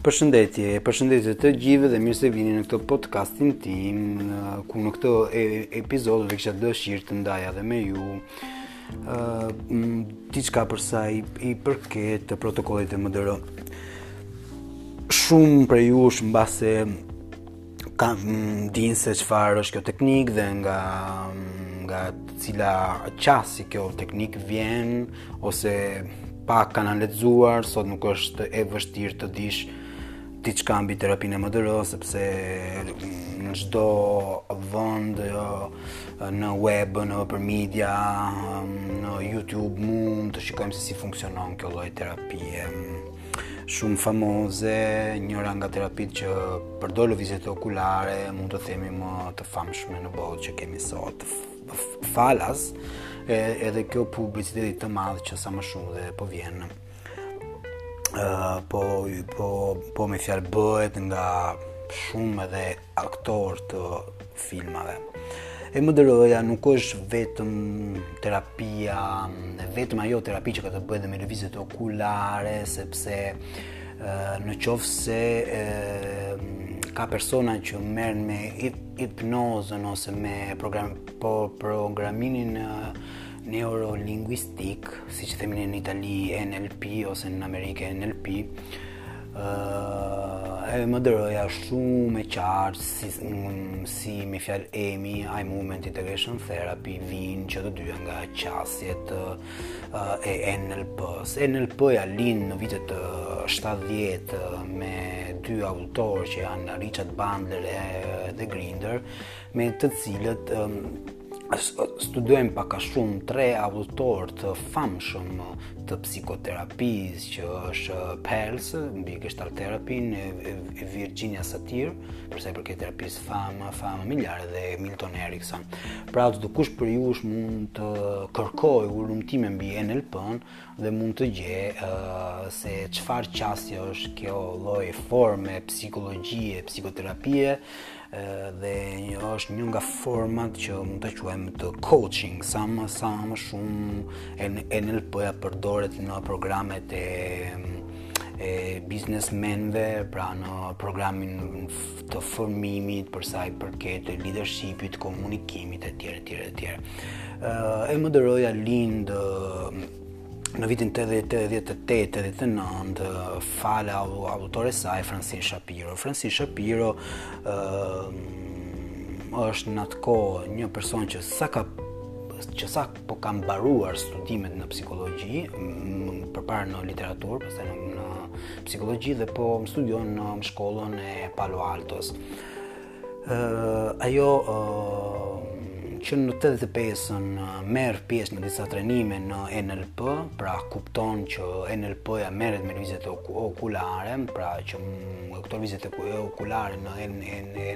Përshëndetje, përshëndetje të gjithëve dhe mirë se vini në këtë podcastin tim, ku në këtë episod do kisha dëshirë të ndaja dhe me ju uh, diçka për sa i, i përket të protokollit të EMDR. Shumë prej jush mbase E dinë se çfarë është kjo teknikë dhe nga nga cila qasje kjo teknikë vjen ose pak kanë lexuar, sot nuk është e vështirë të dish diçka mbi terapinë EMDR sepse në çdo vend jo, në web, në për media, në YouTube mund të shikojmë se si funksionon kjo lloj terapie. shumë famoze, njëra nga terapitë që përdor lëvizjet okulare, mund të themi më të famshme në botë që kemi sot, falë, e, edhe këtij publicitetit të madh që sa më shumë dhe po vjen. Uh, po, po, po me fjalë bëhet nga shumë edhe aktorë të filmave. EMDR-ja nuk është vetëm terapia, vetëm ajo terapi që ka të bëjë dhe me lëvizjet okulare, sepse në qoftë se ka persona që merren me hipnozën ose me program po programinin neurolinguistik, siç themi në Itali NLP ose në Amerikë NLP, Ëh, EMDR-ja shumë e qartë si mm, si me fjalë EMI, Eye Movement Integration Therapy vijnë që të dyja nga qasjet e NLP-së. NLP-ja lind në vitet 70 me dy autorë që janë Richard Bandler e dhe Grinder, me të cilët studojmë pak a shumë tre autorë të famshëm të psikoterapisë që është Perls mbi gestalt terapinë e, e Virginia Satir për sa i përket terapisë fam familjare dhe Milton Erickson. Pra çdokush prej jush mund të kërkojë hulumtime mbi NLP-në dhe mund të gjejë uh, se çfarë qasje është kjo lloj forme psikologjie, psikoterapie dhe një është një nga format që mund ta quajmë të coaching, sa më sa më shumë NLP-ja përdoret në programet e e biznesmenëve, pra në programin e formimit për sa i përket leadershipit, komunikimit etj etj etj. EMDR-ja lind Në vitin 88-89, falë autores saj, Francine Shapiro. Francine Shapiro është në atë kohë një person që sa ka që sapo ka mbaruar studimet në psikologji, përpara në literaturë, pastaj në, në psikologji dhe po studion në shkollën e Palo Altos. Ajo që në 85-ën merr pjesë në disa trajnime në NLP, pra kupton që NLP-ja merret me lëvizjet okulare, pra që këto lëvizjet okulare në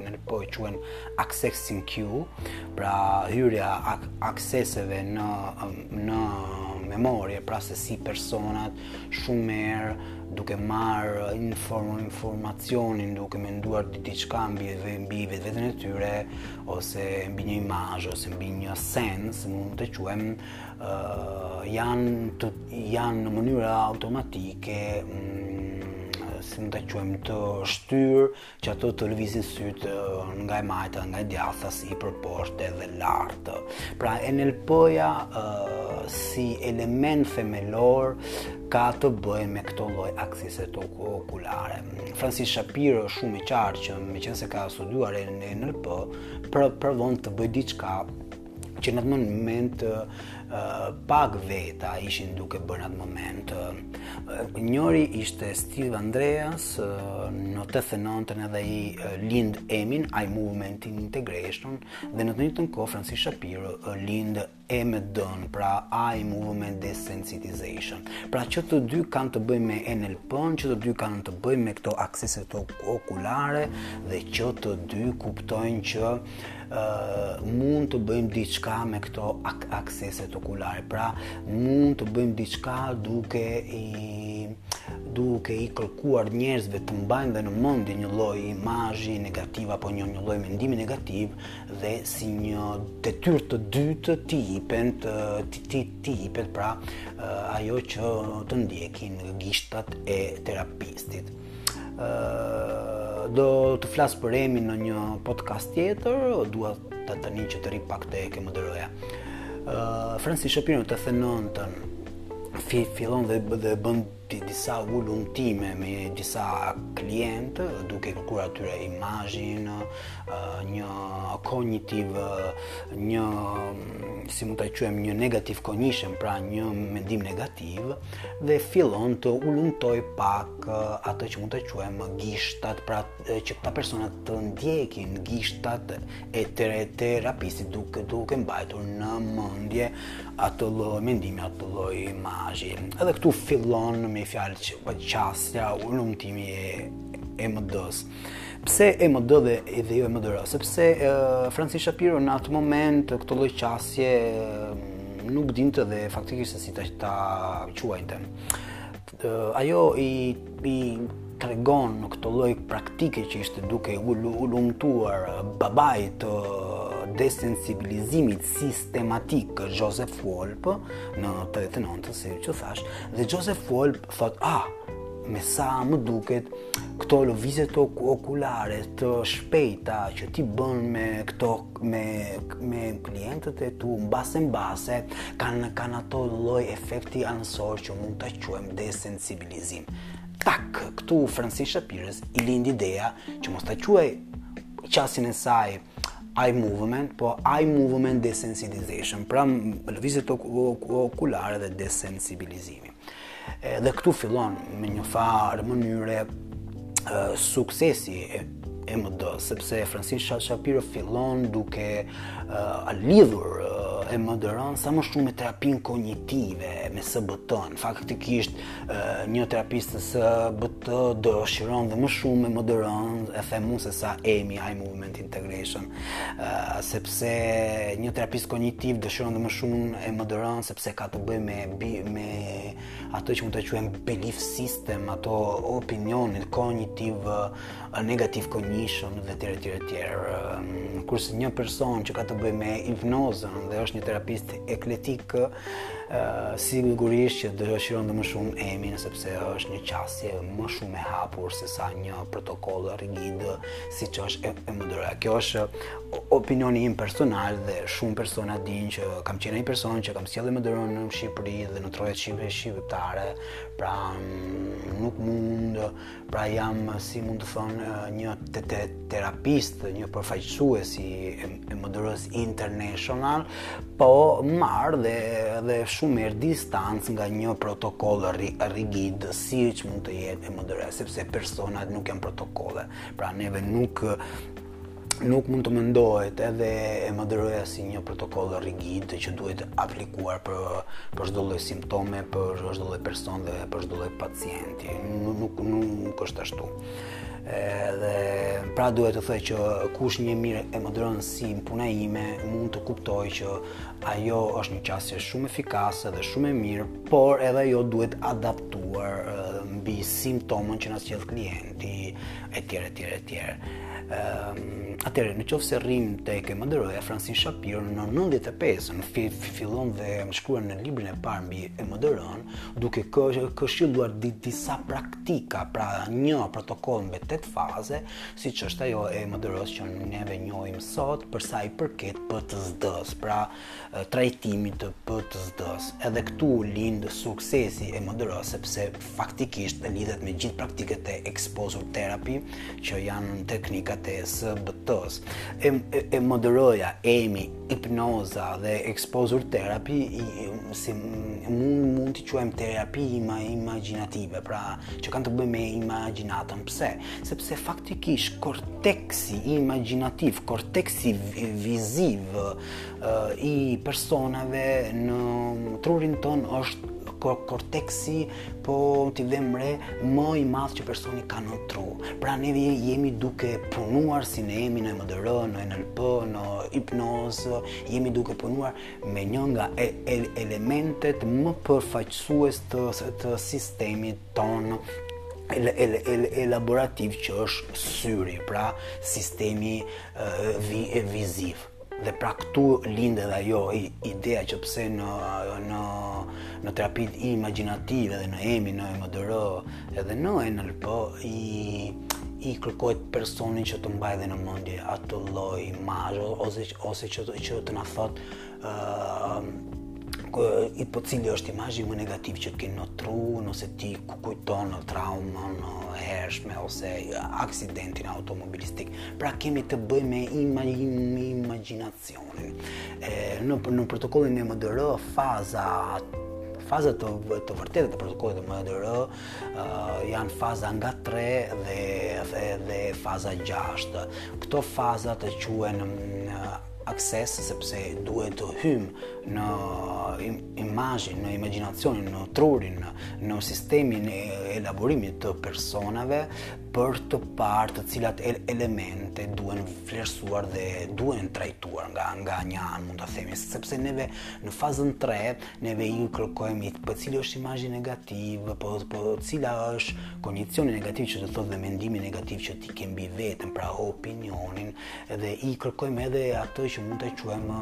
NLP quhen accessing cue, pra hyrja akseseve në në memorie, pra se si personat shumë herë duke marrë inform, informacionin, duke menduar di diçka mbi mbi veten e tyre ose mbi një imazh ose mbi një sens, mund të quajmë uh, janë të, janë në mënyrë automatike mm, si mund ta quajmë të shtyrë që ato të lëvizin sytë nga e majta, nga e djathta, sipër, poshtë dhe lart. Pra, NLP-ja si element themelor ka të bëjë me këto lloj akseset okulare. Francine Shapiro është shumë e qartë që meqenëse ka studuar në NLP, për, provon të bëjë diçka që në atë moment pak veta ishin duke bërë në atë moment. Njëri ishte Steve Andreas, në 89-ën edhe lind EMI-n, Eye Movement Integration, dhe në të njëjtën kohë Francine Shapiro lind EMD-në, pra Eye Movement Desensitization. Pra që të dy kanë të bëjnë me NLP-në, që të dy kanë të bëjnë me këto akseset okulare, dhe që të dy kuptojnë që uh, mund të bëjmë diçka me këto ak akseset okulare. Pra, mund të bëjmë diçka duke i duke i kërkuar njerëzve të mbajnë ne në mendje një lloj imazhi negativ apo një një lloj mendimi negativ dhe si një detyrë të dytë t'i ipen të t'i t'i, t'i ipet pra uh, ajo që të ndjekin gishtat e terapistit. do të flas për EMI-n në një podcast tjetër, dua ta tani që të rri pak tek EMDR-ja. Ë uh, Francine Shapiro në 89-ën fi, fillon dhe dhe bën di disa hulumtime me disa klientë duke kërkuar atyre imazhin, uh, një konjitiv një si mund ta quajmë një negative cognition, pra një mendim negativ. dhe fillon të hulumtojë pak atë që mund ta quajmë gishtat, pra që këta persona të ndjekin gishtat e të terapistit duke, duke mbajtur në mendje atë lloj mendimi, atë lloj imazhi. Edhe këtu fillon me një fjalë që qasja hulumtimi e, EMD-së. Pse EMD dhe edhe jo EMDR, sepse Francine Shapiro në atë moment këtë lloj qasje nuk dinte dhe faktikisht se si ta ta quajte. Ajo i i tregon këtë lloj praktike që ishte duke hulumtuar babait të desensibilizimit sistematik Joseph Wolpe në 89 siç thashë dhe Joseph Wolpe thot, ah, me sa më duket, këto lëvizjet okulare të shpejta që ti bën me këto me me klientët e tu mbase mbase kanë kanë atë lloj efekti anësor që mund ta quajmë desensibilizim. Tak, këtu Francine Shapirës i lind ideja që mos ta quajë qasjen e saj eye movement, po eye movement desensitization, pra lëvizjet okulare dhe desensibilizimi. Edhe këtu fillon me një farë mënyre suksesi e EMD-së, sepse Francine Shapiro fillon duke uh, lidhur uh, EMDR-në sa më shumë me terapinë kognitive, me CBT-në, faktikisht uh, një terapist CBT dëshiron dhe më shumë EMDR-në, e them unë, se sa EMI, eye movement integration, uh, sepse një terapist kognitiv dëshiron dhe më shumë EMDR-në se pse ka të bëjë me bi, me ato që mund ta quajmë belief system, ato opinionet kognitive, negative cognition dhe tjerë tjerë tjerë. Ehm, kurse një person që ka të bëjë me hipnozën dhe është një terapist eklektik, eh, sigurisht që dëshiron dhe më shumë EMI-n sepse është një qasje më shumë e hapur se sa një protokoll rigid siç është e, EMDR-ja. Kjo është Opinioni im personal dhe shumë persona dinë që kam qenë ai person që kam sjellë EMDR-në në Shqipëri dhe në trojet shqipe shqiptare. Pra mm, nuk mund, pra jam si mund të thonë një te te terapist, një përfaqësues i e, EMDR-së International, po marr dhe dhe shumë herë distancë nga një protokoll rigid siç mund të jetë EMDR, sepse personat nuk janë protokolle. Pra neve nuk nuk mund të mendohet edhe EMDR-ja si një protokoll rigid që duhet aplikuar për për çdo lloj simptome, për çdo lloj person dhe për çdo lloj pacienti. Nuk nuk nuk, nuk është ashtu. Edhe pra duhet të thoj që kush njeh mirë EMDR-në si puna ime mund të kuptojë që ajo është një qasje shumë efikase dhe shumë e mirë, por edhe ajo duhet adaptuar mbi simptomën që na sjell klienti, etj etj etj. Ëm atëherë në qoftë se rrim tek EMDR-ja Francine Shapiro në 95-ën fillon dhe shkruan librin e parë mbi EMDR-në duke këshilluar di, disa praktika, pra një protokoll me tetë faza, siç është ajo EMDR-së që neve njohim sot për sa i përket PTSD-s, pra trajtimit të PTSD-s. Edhe këtu lind suksesi EMDR-së sepse faktikisht lidhet me gjithë praktikat e exposure therapy që janë teknikat e CBT-së. E, e, EMDR-ja, EMI, hipnoza dhe exposure therapy i, si mund mund t'i quajmë terapi ima, imagjinative, pra që kanë të bëjnë me imagjinatën. Pse? Sepse faktikisht korteksi imagjinativ, korteksi viziv i personave në trurin tonë është korteksi po t'i vemë re më i madh që personi ka në tru. Pra neve jemi duke punuar si në EMI, në EMDR, në NLP, në hipnozë, jemi duke punuar me një nga e, e, elementet më përfaqësues të, të sistemit tonë el, el, el, elaborativ që është syri, pra sistemi e, vi, e viziv. Dhe pra këtu lind edhe ajo ideja që pse në në në terapinë imagjinative dhe në EMI, në EMDR, edhe në NLP i i kërkohet personit që të mbajë edhe në mendje atë lloj imazhi ose ose që që të na thotë po cili është imazhi më negativ që ke në tru, nëse ti kujton traumën e hershme ose aksidentin automobilistik. Pra kemi të bëjmë me imagjinacionin. Në, në protokollin EMDR, faza fazat e, e vërteta të protokollit të EMDR uh, janë faza nga 3 dhe, dhe, dhe faza 6. Këto faza të quhen uh, akses sepse duhet të hyjmë në imazhin, në imagjinacionin, në trurin, në, në sistemin e elaborimit të personave për të parë të cilat elemente duhen vlerësuar dhe duhen trajtuar nga nga një anë mund ta themi sepse neve në fazën 3 neve i kërkojmë po cili është imazhi negativ po po cila është konjicioni negativ që do të thotë dhe mendimi negativ që ti ke mbi veten pra opinionin Dhe i kërkojmë edhe atë që mund ta quajmë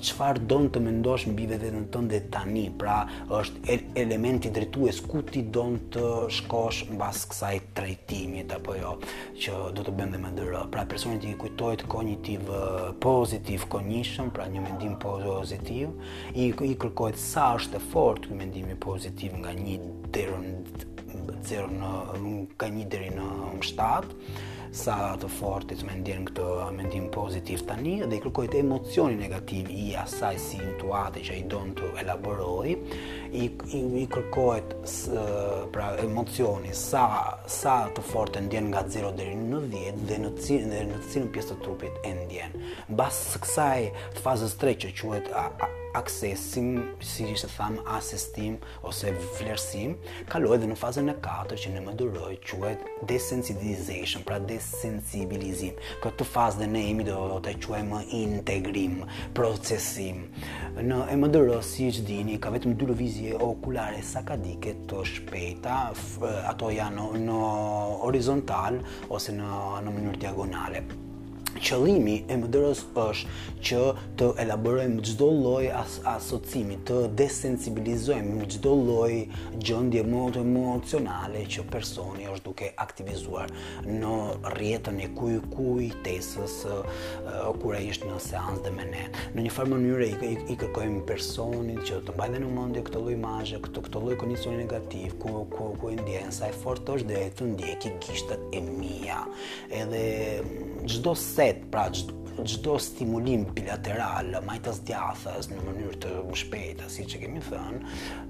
çfarë don të mendosh mbi veten tënde tani. Pra, është elementi drejtues ku ti don të shkosh mbas kësaj trajtimit apo jo, që do të bëjmë EMDR. Pra, personit i kujtohet kognitiv pozitiv, cognition, pra një mendim pozitiv, i, i kërkohet sa është e fortë ky mendimi pozitiv nga një deri Zero në nuk ka një deri në 7 sa të fortë ti e ndjen këtë mendim pozitiv tani dhe i kërkohet emocioni negativ i asaj situate që ai don të elaborojë i, i, i kërkohet pra emocioni sa, sa të fortë e ndjen nga 0 deri në 10 dhe në cilën dhe në cilën pjesë të trupit e ndjen mbas kësaj fazës 3 që quhet aksesim siç e thamë asistim ose vlerësim, kalohet dhe në fazën e katërt që në EMDR quhet desensibilization, pra desensibilizim. Këtë fazë dhe në EMI do ta quajmë integrim, procesim. Në EMDR, siç e dini, ka vetëm dy lëvizje okulare sakadike të shpejta, ato janë në, në horizontal ose në, në mënyrë diagonale. Qëllimi i EMDR-s është që të elaborojmë çdo lloj as asocimi, të desensibilizojmë çdo lloj gjendje emo emocionale që personi është duke aktivizuar në rrjetën e kuj kuj tesës kur ai është në seancë dhe me ne. Në një farë mënyre i, i, i kërkojmë personit që të mbajë në mendje këtë lloj imazhi, këtë këtë lloj konjicioni negativ ku ku ku e ndjen sa e fortë është dhe të ndjeki gishtat e mia. Edhe çdo set, pra çdo stimulim bilateral, majtas djathas në mënyrë të shpejtë, siç e kemi thënë,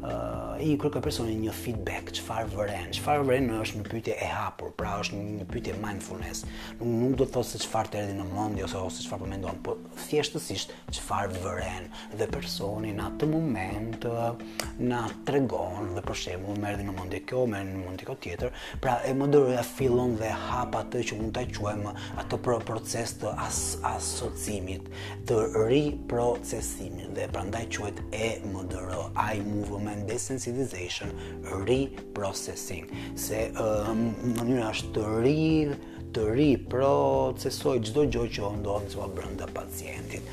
uh, i kërkoj personit një feedback, çfarë vëren, çfarë vëren është një pyetje e hapur, pra është një pyetje mindfulness. Nuk, nuk do të thotë se çfarë të erdhi në mendje ose ose çfarë po mendon, po thjeshtësisht çfarë vëren dhe personi në atë moment na tregon dhe për shembull më erdhi në mendje kjo më në mendje kjo tjetër, pra EMDR-ja fillon dhe hap atë që mund ta quajmë atë pro proces të as asocimit, të riprocesimit dhe prandaj quhet EMDR, Eye movement desensitization, reprocessing, se uh, mënyra është të ri të riprocesojë çdo gjë që ndodh brenda pacientit.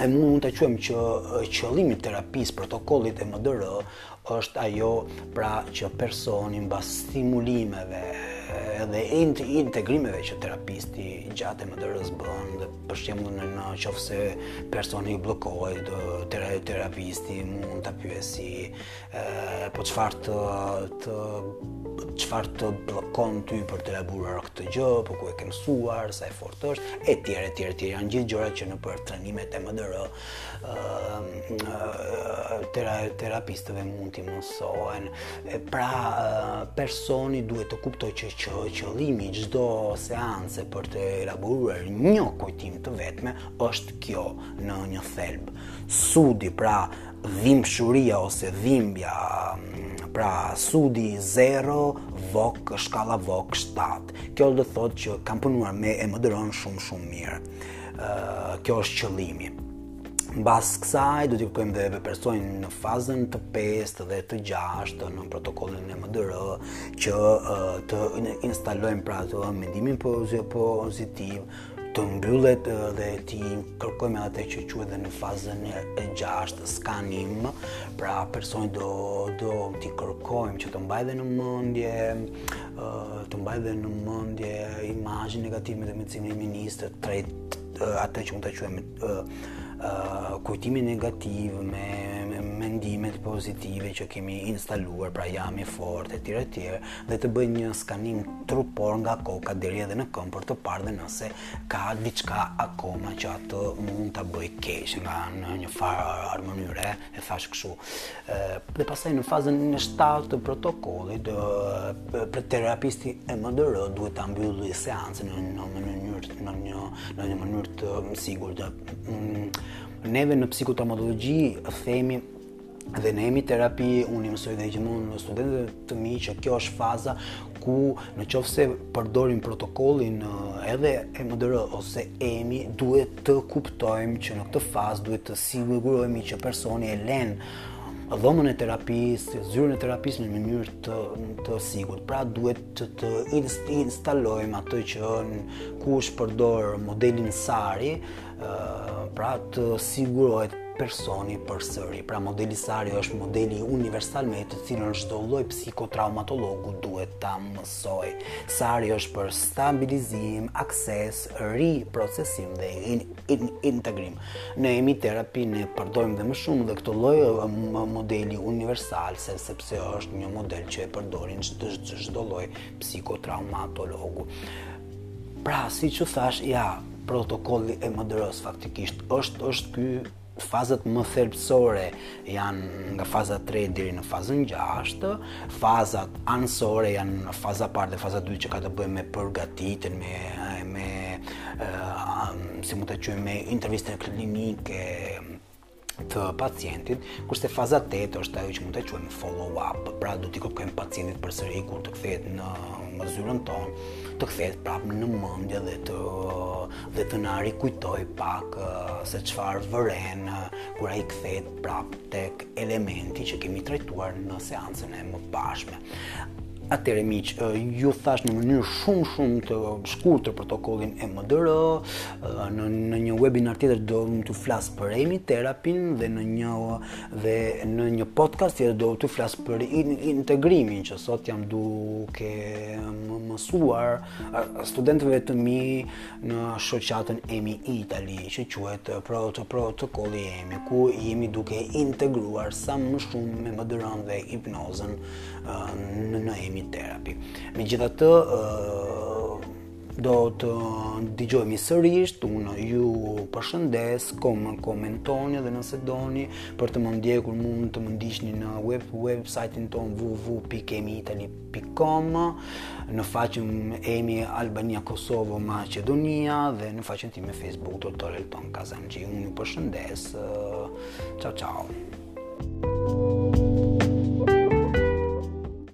E mund mund ta quajmë që qëllimi i terapisë, protokollit EMDR është ajo pra që personi mbas stimulimeve edhe integrimeve që terapisti gjatë EMDR-së bën dhe për shembull në në qoftë se personi bllokohet terapisti mund ta pyesi Po çfarë të të çfarë të bllokon ty për të elaboruar këtë gjë, po ku e ke mësuar, sa e fortë është, etj, etj, etj, janë gjithë gjëra që nëpër trajnimet EMDR, ë tera terapistëve mund t'i mësohen. E pra personi duhet të kuptojë që që qëllimi i çdo seance për të elaboruar një kujtim të vetme është kjo në një thelb. SUD-i pra dhimbshuria ose dhimbja pra SUD-i 0 VOC shkalla VOC 7 kjo do të thotë që kam punuar me EMDR-në shumë shumë mirë uh, kjo është qëllimi Mbas kësaj do t'i kërkojmë dhe personit në fazën të 5 dhe të 6 të në protokollin EMDR që të instalojmë pra të mendimin pozitiv të mbyllet dhe t'i kërkojmë atë që quhet në fazën e 6 skanim, pra personi do do t'i kërkojmë që të mbajë dhe në mendje të mbajë dhe në mendje imazhin negativ me të cilin e ministrit trajt atë që mund ta quajmë kujtimin negativ me mendimet pozitive që kemi instaluar, pra jam i fortë etj etj, dhe të bëjë një skanim trupor nga koka deri edhe në këmbë për të parë dhe nëse ka diçka akoma që atë mund ta bëjë keq nga në një farë mënyre e thashë kështu dhe pastaj në fazën e 7 të protokollit për terapisti EMDR duhet ta mbyllë seancën në në mënyrë në një në një mënyrë të sigurt mm, neve në psikotraumatologji themi dhe në EMI terapi unë i mësoj dhe gjithmonë në studentët e mi që kjo është faza ku në qoftë se përdorim protokollin edhe EMDR ose EMI duhet të kuptojmë që në këtë fazë duhet të sigurohemi që personi e len dhomën e terapisë, zyrën e terapisë në mënyrë të të sigurt. Pra duhet të të instalojmë atë që kush përdor modelin SARI, pra të sigurohet personi përsëri. Pra modeli SARI është modeli universal me të cilën çdo lloj psikotraumatologu duhet ta mësojë. SARI është për stabilizim, akses, riprocesim dhe in, in, integrim. Në EMI terapi ne përdorim dhe më shumë dhe këtë lloj modeli universal se sepse është një model që e përdorin çdo lloj psikotraumatologu. Pra, siç ju thashë, ja, protokolli EMDR-së faktikisht është është ky fazat më thelbësore janë nga faza 3 deri në fazën 6, fazat anësore janë në faza e parë dhe faza 2 që ka të bëjë me përgatitjen, me me uh, si mund ta quajmë me intervistën klinike, të pacientit, kurse faza 8 është ajo që mund ta quajmë follow up, pra do t'i kërkojmë pacientit përsëri kur të kthehet në në zyrën tonë, të kthehet prapë në mendje dhe të dhe të na rikujtojë pak se çfarë vëren kur ai kthehet prapë tek elementi që kemi trajtuar në seancën e mëparshme. Atëherë miq, ju thashë në mënyrë shumë shumë të shkurtër protokollin EMDR, në në një webinar tjetër do t'ju flas për EMI terapin dhe në një dhe në një podcast tjetër do t'ju flas për integrimin që sot jam duke u mësuar studentëve të mi në shoqatën EMI Itali, që quhet proto protokolli EMI, ku jemi duke integruar sa më shumë EMDR-në dhe hipnozën në, në EMI terapi. Megjithatë, do të dëgjohemi sërish, unë ju përshëndes, komë komentoni dhe nëse doni për të më ndjekur mund të më ndiqni në web website-in tonë www.emiitali.com com në faqen EMI Albania Kosovo Macedonia dhe në faqen time Facebook Dr. Elton Kazanxhi. Unë ju përshëndes. Ciao ciao.